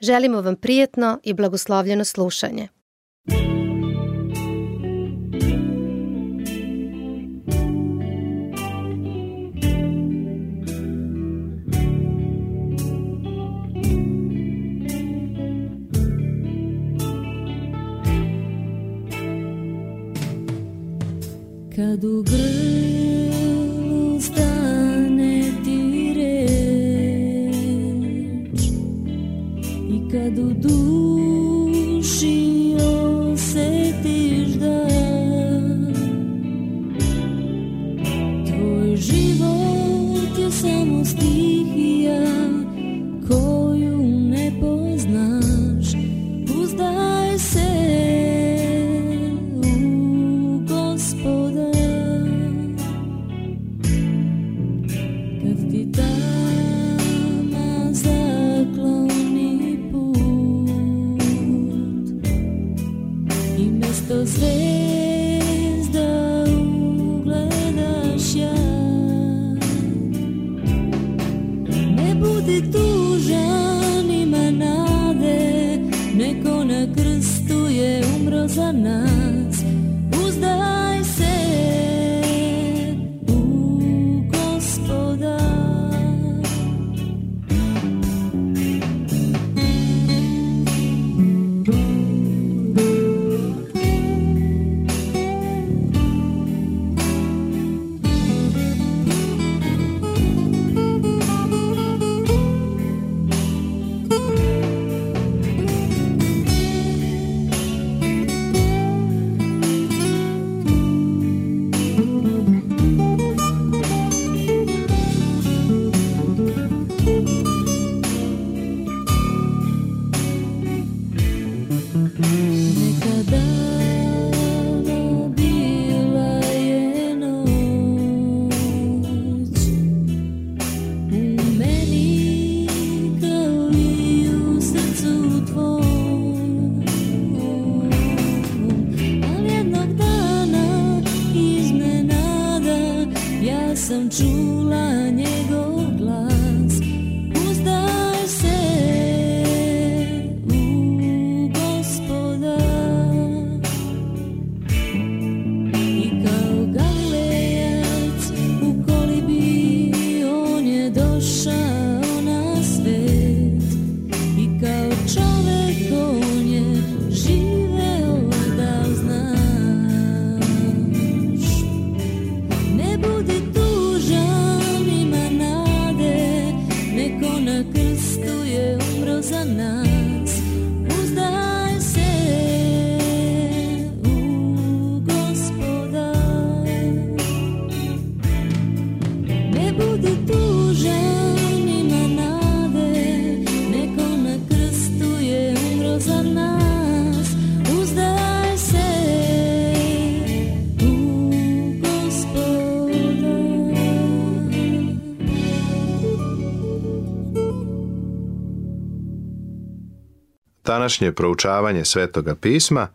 Želimo vam prijetno i blagoslovljeno slušanje. Kad u Rosanna. današnje proučavanje Svetoga pisma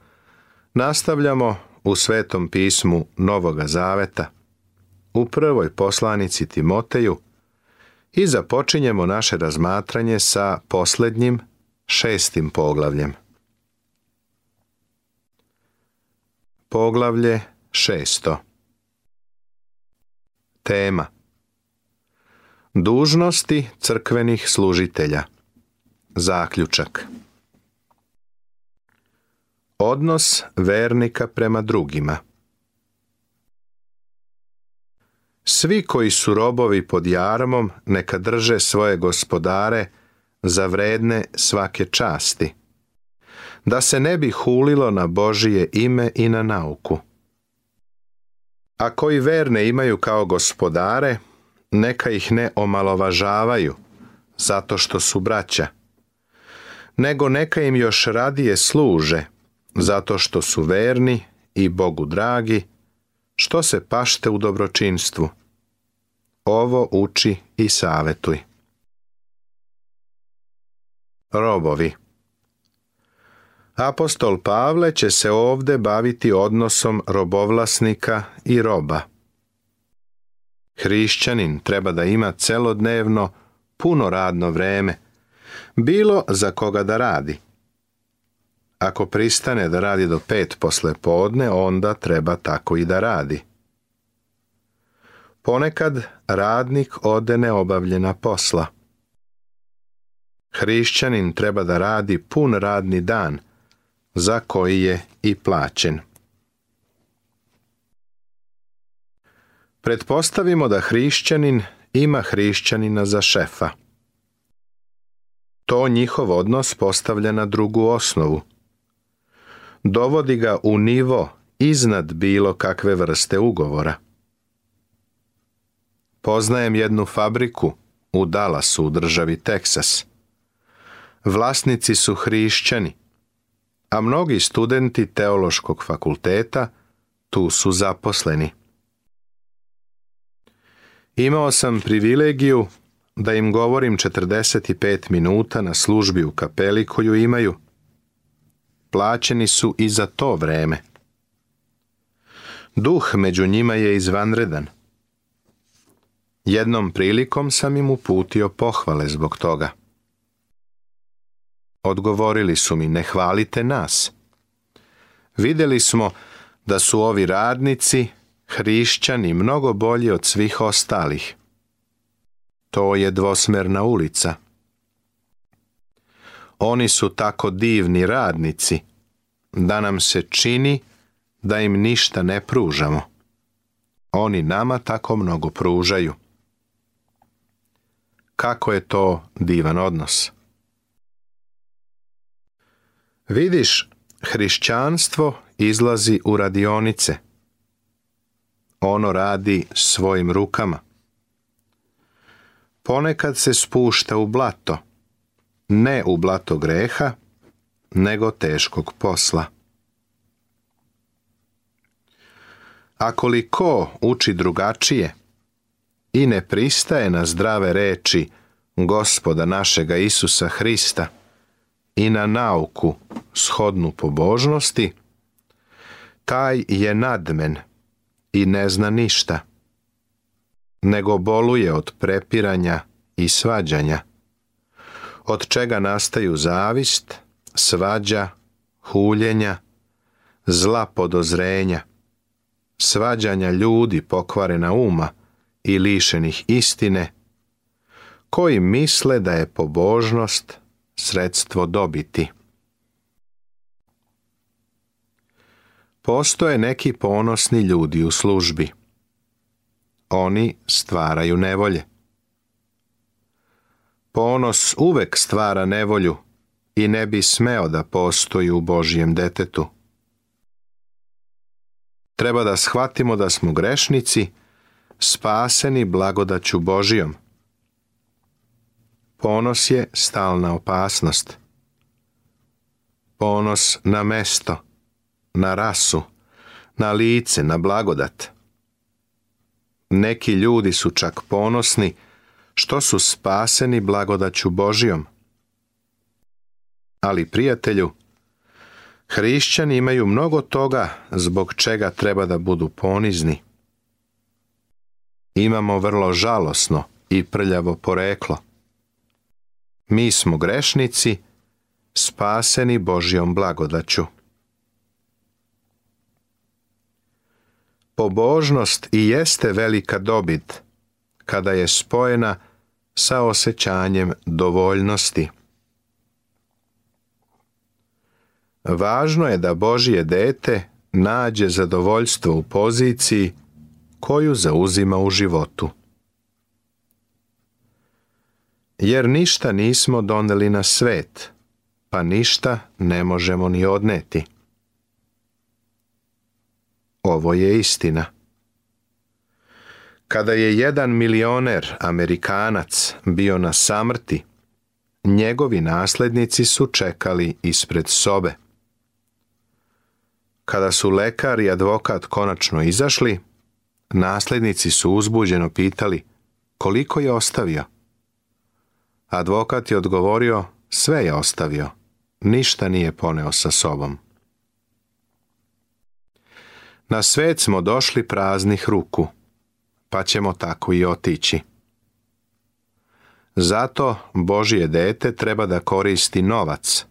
nastavljamo u Svetom pismu Novoga Zaveta, u prvoj poslanici Timoteju i započinjemo naše razmatranje sa posljednjim šestim poglavljem. Poglavlje šesto Tema Dužnosti crkvenih služitelja Zaključak Odnos vernika prema drugima Svi koji su robovi pod jarmom neka drže svoje gospodare za vredne svake časti, da se ne bi hulilo na Božije ime i na nauku. A koji verne imaju kao gospodare, neka ih ne omalovažavaju, zato što su braća, nego neka im još radije služe – zato što su verni i Bogu dragi, što se pašte u dobročinstvu. Ovo uči i savetuj. Robovi Apostol Pavle će se ovdje baviti odnosom robovlasnika i roba. Hrišćanin treba da ima celodnevno puno radno vreme, bilo za koga da radi. Ako pristane da radi do pet posle podne, onda treba tako i da radi. Ponekad radnik ode neobavljena posla. Hrišćanin treba da radi pun radni dan, za koji je i plaćen. Pretpostavimo da hrišćanin ima hrišćanina za šefa. To njihov odnos postavlja na drugu osnovu – dovodi ga u nivo iznad bilo kakve vrste ugovora. Poznajem jednu fabriku u Dallasu u državi Teksas. Vlasnici su hrišćani, a mnogi studenti teološkog fakulteta tu su zaposleni. Imao sam privilegiju da im govorim 45 minuta na službi u kapeli koju imaju – plaćeni su i za to vreme. Duh među njima je izvanredan. Jednom prilikom sam im uputio pohvale zbog toga. Odgovorili su mi, ne hvalite nas. Vidjeli smo da su ovi radnici, hrišćani, mnogo bolji od svih ostalih. To je dvosmerna ulica. Oni su tako divni radnici, da nam se čini da im ništa ne pružamo. Oni nama tako mnogo pružaju. Kako je to divan odnos? Vidiš, hrišćanstvo izlazi u radionice. Ono radi svojim rukama. Ponekad se spušta u blato ne u blato greha, nego teškog posla. Ako li ko uči drugačije i ne pristaje na zdrave reči gospoda našega Isusa Hrista i na nauku shodnu pobožnosti, taj je nadmen i ne zna ništa, nego boluje od prepiranja i svađanja od čega nastaju zavist, svađa, huljenja, zla podozrenja, svađanja ljudi pokvarena uma i lišenih istine, koji misle da je pobožnost sredstvo dobiti. Postoje neki ponosni ljudi u službi. Oni stvaraju nevolje ponos uvek stvara nevolju i ne bi smeo da postoji u Božijem detetu. Treba da shvatimo da smo grešnici, spaseni blagodaću Božijom. Ponos je stalna opasnost. Ponos na mesto, na rasu, na lice, na blagodat. Neki ljudi su čak ponosni, što su spaseni blagodaću Božijom. Ali prijatelju, hrišćani imaju mnogo toga zbog čega treba da budu ponizni. Imamo vrlo žalosno i prljavo poreklo. Mi smo grešnici, spaseni Božijom blagodaću. Pobožnost i jeste velika dobit, kada je spojena sa osjećanjem dovoljnosti. Važno je da Božije dete nađe zadovoljstvo u poziciji koju zauzima u životu. Jer ništa nismo doneli na svet, pa ništa ne možemo ni odneti. Ovo je istina. Kada je jedan milioner Amerikanac bio na samrti, njegovi naslednici su čekali ispred sobe. Kada su lekar i advokat konačno izašli, naslednici su uzbuđeno pitali koliko je ostavio. Advokat je odgovorio sve je ostavio, ništa nije poneo sa sobom. Na svet smo došli praznih ruku – pa ćemo tako i otići. Zato Božije dete treba da koristi novac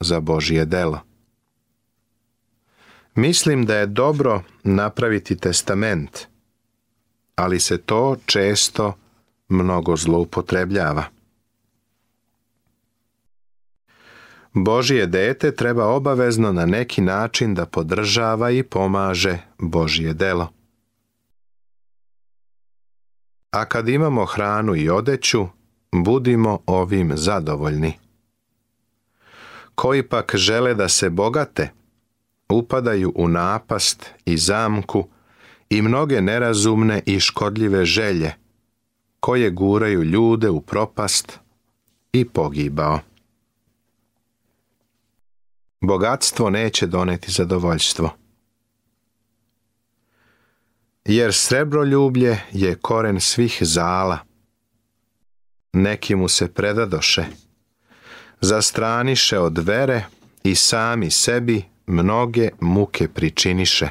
za Božje delo. Mislim da je dobro napraviti testament, ali se to često mnogo zloupotrebljava. Božije dete treba obavezno na neki način da podržava i pomaže Božje delo. A kad imamo hranu i odeću, budimo ovim zadovoljni. Koji pak žele da se bogate, upadaju u napast i zamku i mnoge nerazumne i škodljive želje, koje guraju ljude u propast i pogibao. Bogatstvo neće doneti zadovoljstvo jer srebroljublje je koren svih zala. Neki mu se predadoše, zastraniše od vere i sami sebi mnoge muke pričiniše.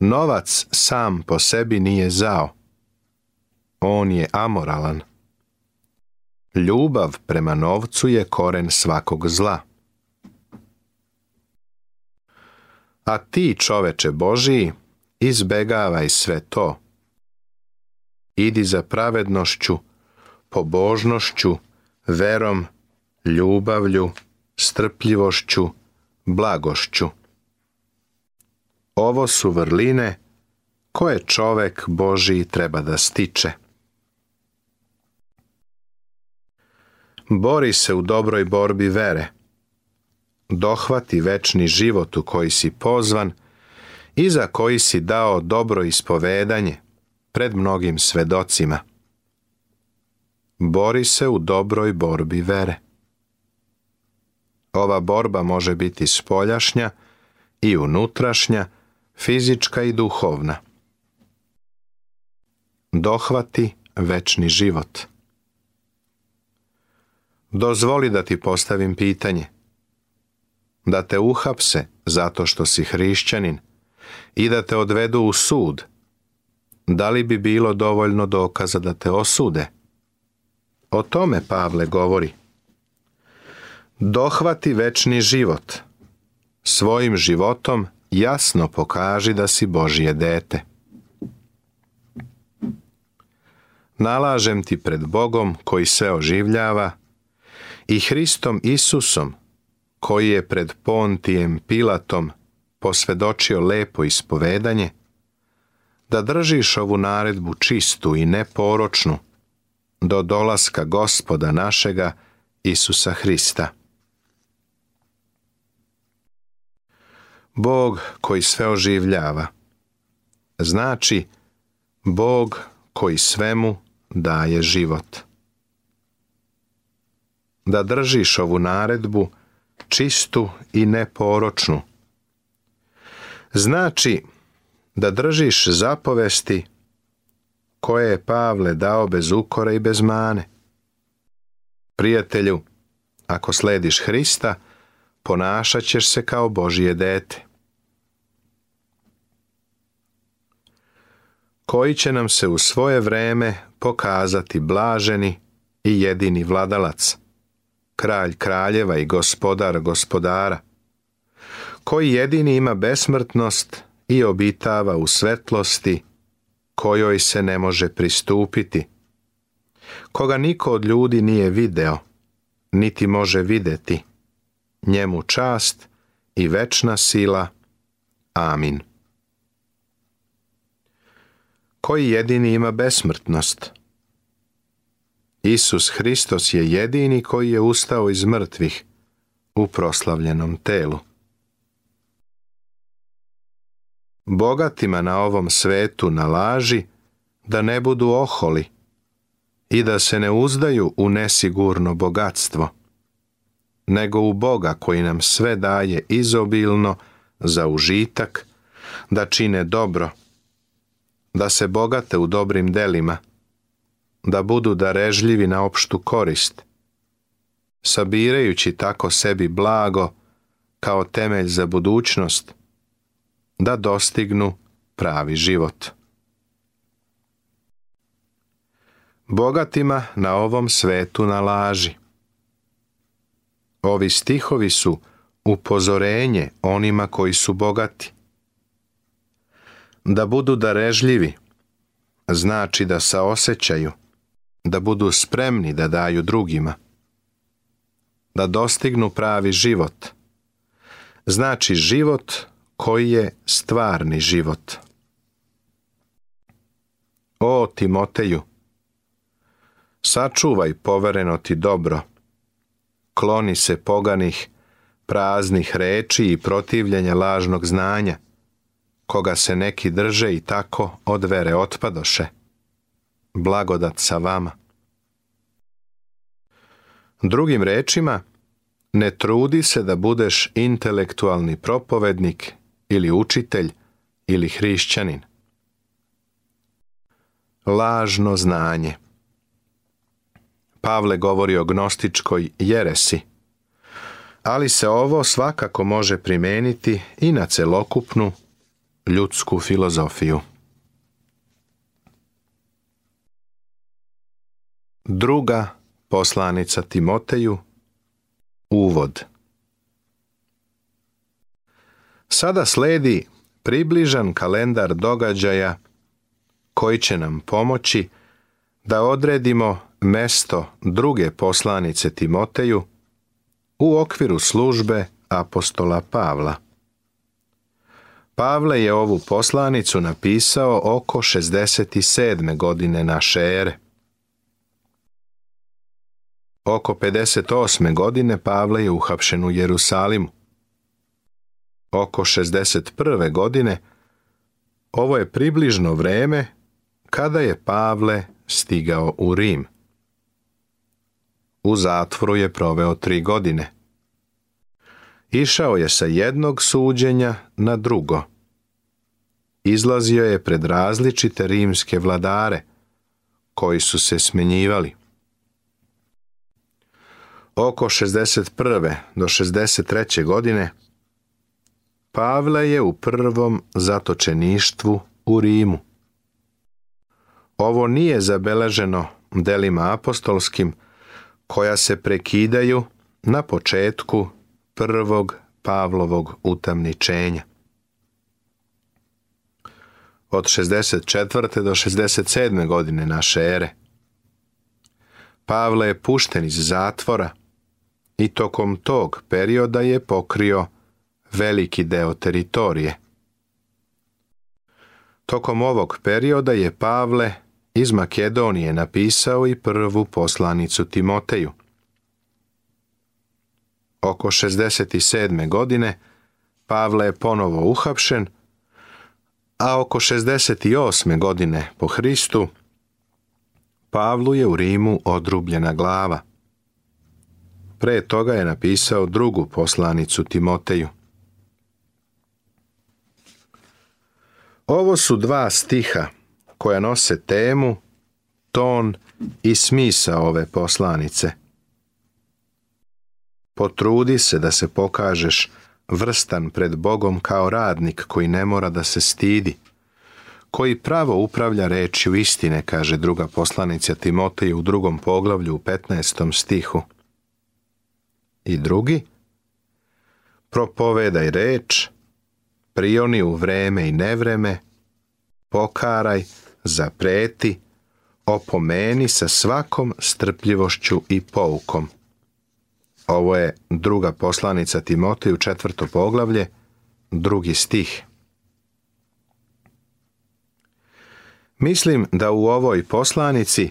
Novac sam po sebi nije zao, on je amoralan. Ljubav prema novcu je koren svakog zla. a ti čoveče Božiji, izbegavaj sve to. Idi za pravednošću, pobožnošću, verom, ljubavlju, strpljivošću, blagošću. Ovo su vrline koje čovek Božiji treba da stiče. Bori se u dobroj borbi vere – dohvati večni život u koji si pozvan i za koji si dao dobro ispovedanje pred mnogim svedocima. Bori se u dobroj borbi vere. Ova borba može biti spoljašnja i unutrašnja, fizička i duhovna. Dohvati večni život. Dozvoli da ti postavim pitanje da te uhapse zato što si hrišćanin i da te odvedu u sud, da li bi bilo dovoljno dokaza da te osude? O tome Pavle govori. Dohvati večni život. Svojim životom jasno pokaži da si Božje dete. Nalažem ti pred Bogom koji se oživljava i Hristom Isusom koji je pred Pontijem Pilatom posvedočio lepo ispovedanje, da držiš ovu naredbu čistu i neporočnu do dolaska gospoda našega Isusa Hrista. Bog koji sve oživljava. Znači, Bog koji svemu daje život. Da držiš ovu naredbu čistu i neporočnu. Znači da držiš zapovesti koje je Pavle dao bez ukora i bez mane. Prijatelju, ako slediš Hrista, ponašat ćeš se kao Božije dete. Koji će nam se u svoje vreme pokazati blaženi i jedini vladalac kralj kraljeva i gospodar gospodara, koji jedini ima besmrtnost i obitava u svetlosti, kojoj se ne može pristupiti, koga niko od ljudi nije video, niti može videti, njemu čast i večna sila. Amin. Koji jedini ima besmrtnost, Isus Hristos je jedini koji je ustao iz mrtvih u proslavljenom telu. Bogatima na ovom svetu nalaži da ne budu oholi i da se ne uzdaju u nesigurno bogatstvo, nego u Boga koji nam sve daje izobilno za užitak, da čine dobro, da se bogate u dobrim delima, da budu darežljivi na opštu korist, sabirajući tako sebi blago kao temelj za budućnost, da dostignu pravi život. Bogatima na ovom svetu nalaži. Ovi stihovi su upozorenje onima koji su bogati. Da budu darežljivi, znači da saosećaju, da budu spremni da daju drugima, da dostignu pravi život. Znači život koji je stvarni život. O Timoteju, sačuvaj povereno ti dobro, kloni se poganih, praznih reči i protivljenja lažnog znanja, koga se neki drže i tako od vere otpadoše blagodat sa vama. Drugim rečima, ne trudi se da budeš intelektualni propovednik ili učitelj ili hrišćanin. Lažno znanje Pavle govori o gnostičkoj jeresi, ali se ovo svakako može primijeniti i na celokupnu ljudsku filozofiju. Druga poslanica Timoteju Uvod Sada sledi približan kalendar događaja koji će nam pomoći da odredimo mesto druge poslanice Timoteju u okviru službe apostola Pavla. Pavle je ovu poslanicu napisao oko 67. godine naše ere. Oko 58. godine Pavle je uhapšen u Jerusalimu. Oko 61. godine ovo je približno vreme kada je Pavle stigao u Rim. U zatvoru je proveo tri godine. Išao je sa jednog suđenja na drugo. Izlazio je pred različite rimske vladare, koji su se smenjivali oko 61. do 63. godine Pavle je u prvom zatočeništvu u Rimu. Ovo nije zabeleženo delima apostolskim koja se prekidaju na početku prvog Pavlovog utamničenja. Od 64. do 67. godine naše ere Pavle je pušten iz zatvora – i tokom tog perioda je pokrio veliki deo teritorije. Tokom ovog perioda je Pavle iz Makedonije napisao i prvu poslanicu Timoteju. Oko 67. godine Pavle je ponovo uhapšen, a oko 68. godine po Hristu Pavlu je u Rimu odrubljena glava. Pre toga je napisao drugu poslanicu Timoteju. Ovo su dva stiha koja nose temu, ton i smisa ove poslanice. Potrudi se da se pokažeš vrstan pred Bogom kao radnik koji ne mora da se stidi, koji pravo upravlja u istine, kaže druga poslanica Timoteju u drugom poglavlju u 15. stihu i drugi, propovedaj reč, prioni u vreme i nevreme, pokaraj, zapreti, opomeni sa svakom strpljivošću i poukom. Ovo je druga poslanica Timoteju, četvrto poglavlje, drugi stih. Mislim da u ovoj poslanici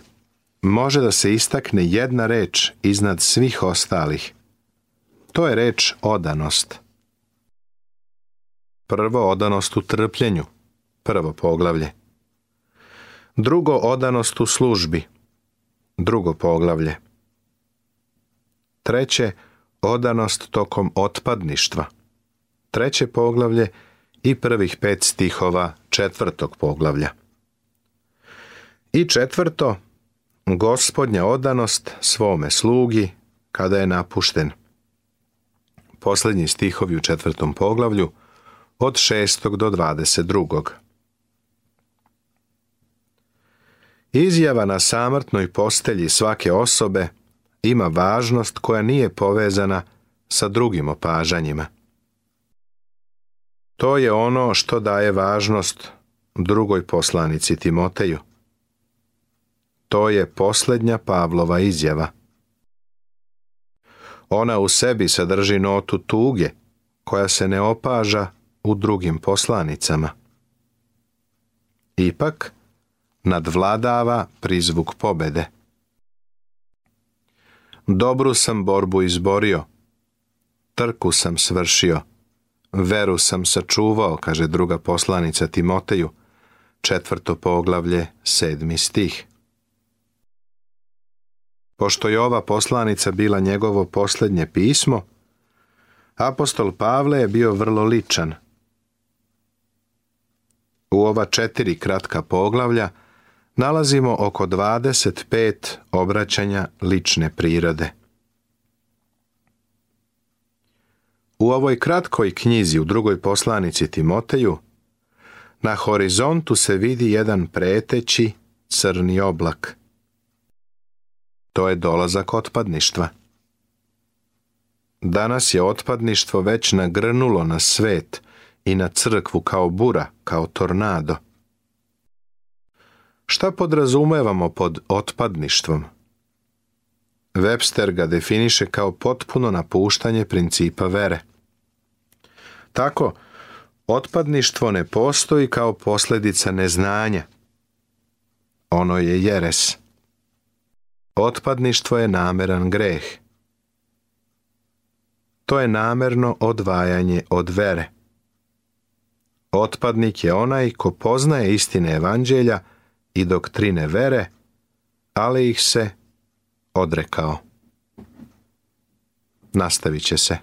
može da se istakne jedna reč iznad svih ostalih – to je reč odanost. Prvo odanost u trpljenju. Prvo poglavlje. Drugo odanost u službi. Drugo poglavlje. Treće odanost tokom otpadništva. Treće poglavlje i prvih pet stihova četvrtog poglavlja. I četvrto, gospodnja odanost svome slugi kada je napušten posljednji stihovi u četvrtom poglavlju, od 6. do 22. Izjava na samrtnoj postelji svake osobe ima važnost koja nije povezana sa drugim opažanjima. To je ono što daje važnost drugoj poslanici Timoteju. To je posljednja Pavlova izjava. Ona u sebi sadrži notu tuge, koja se ne opaža u drugim poslanicama. Ipak, nadvladava prizvuk pobede. Dobru sam borbu izborio, trku sam svršio, veru sam sačuvao, kaže druga poslanica Timoteju, četvrto poglavlje, sedmi stih. Pošto je ova poslanica bila njegovo posljednje pismo, apostol Pavle je bio vrlo ličan. U ova četiri kratka poglavlja nalazimo oko 25 obraćanja lične prirode. U ovoj kratkoj knjizi u drugoj poslanici Timoteju na horizontu se vidi jedan preteći crni oblak – to je dolazak otpadništva. Danas je otpadništvo već nagrnulo na svet i na crkvu kao bura, kao tornado. Šta podrazumevamo pod otpadništvom? Webster ga definiše kao potpuno napuštanje principa vere. Tako, otpadništvo ne postoji kao posljedica neznanja. Ono je jeres. Otpadništvo je nameran greh. To je namerno odvajanje od vere. Otpadnik je onaj ko poznaje istine evanđelja i doktrine vere, ali ih se odrekao. Nastavit će se.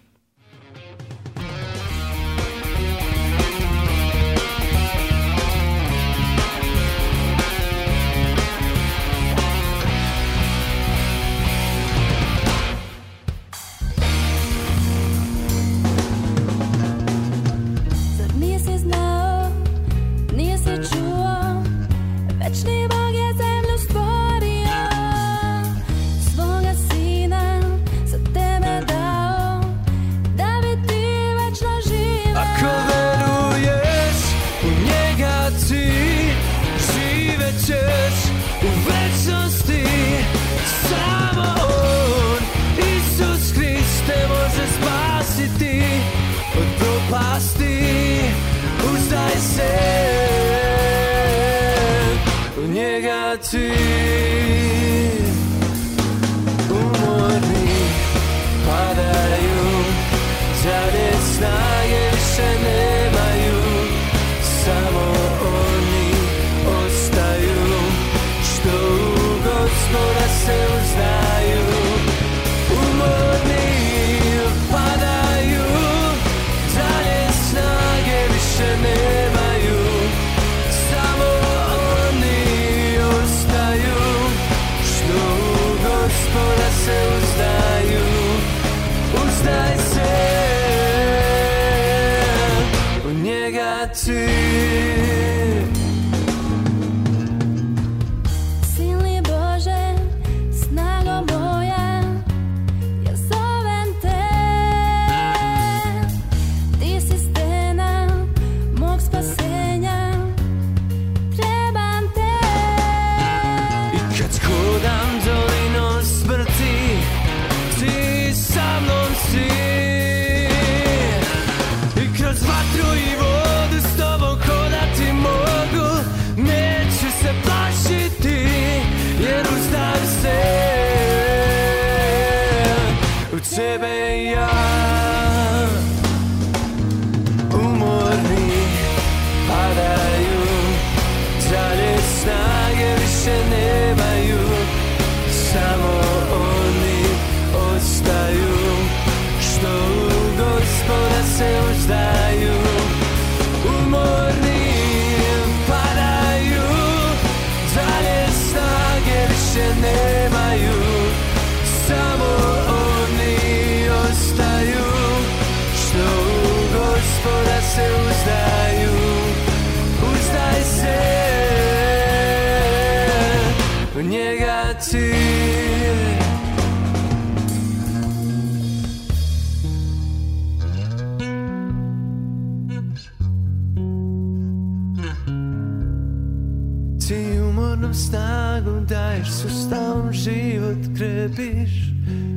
snagu daješ, sustavom život krepiš,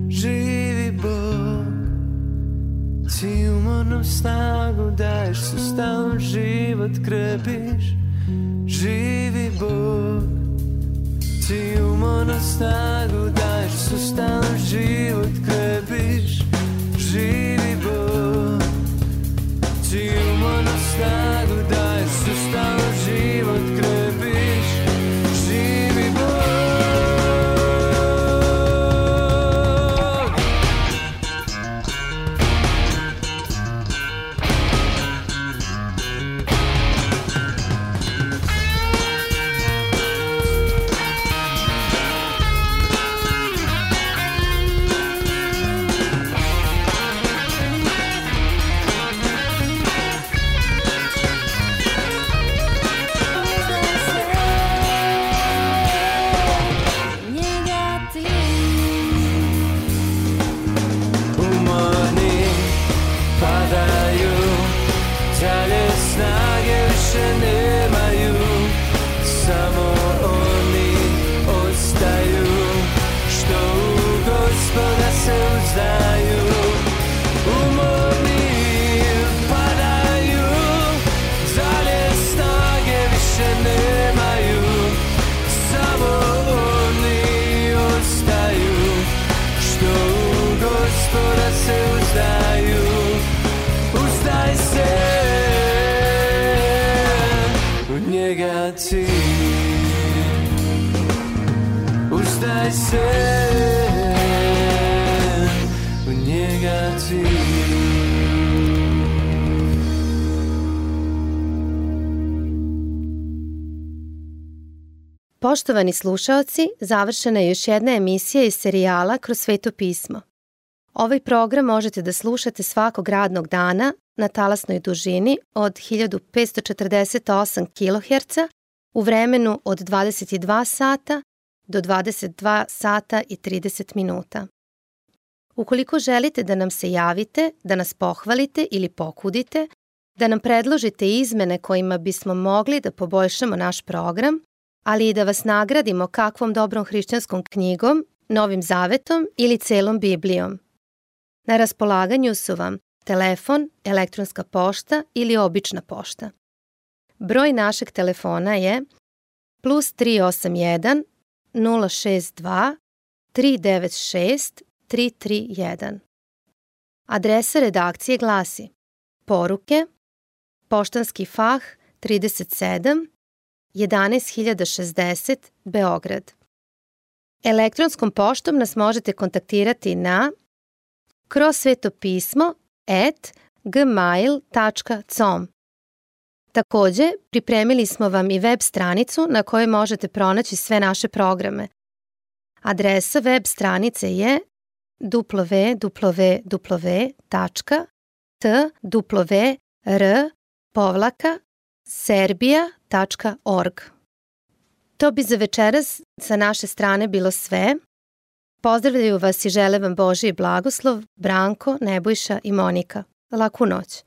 živi Bog. Ti umornom snagu daješ, sustavom život krepiš, živi Bog. Ti umornom snagu daješ, sustavom Poštovani slušaoci, završena je još jedna emisija iz serijala Kroz sveto pismo. Ovaj program možete da slušate svakog radnog dana na talasnoj dužini od 1548 kHz u vremenu od 22 sata do 22 sata i 30 minuta. Ukoliko želite da nam se javite, da nas pohvalite ili pokudite, da nam predložite izmene kojima bismo mogli da poboljšamo naš program, ali i da vas nagradimo kakvom dobrom hrišćanskom knjigom, novim zavetom ili celom Biblijom. Na raspolaganju su vam telefon, elektronska pošta ili obična pošta. Broj našeg telefona je plus 381 062 396 331. Adresa redakcije glasi Poruke, Poštanski fah 37 11060 Beograd. Elektronskom poštom nas možete kontaktirati na krosvetopismo at gmail.com Takođe, pripremili smo vam i web stranicu na kojoj možete pronaći sve naše programe. Adresa web stranice je www.twr.serbia.org. To bi za večeras sa naše strane bilo sve. Pozdravljaju vas i žele vam Boži blagoslov Branko, Nebojša i Monika. Laku noć.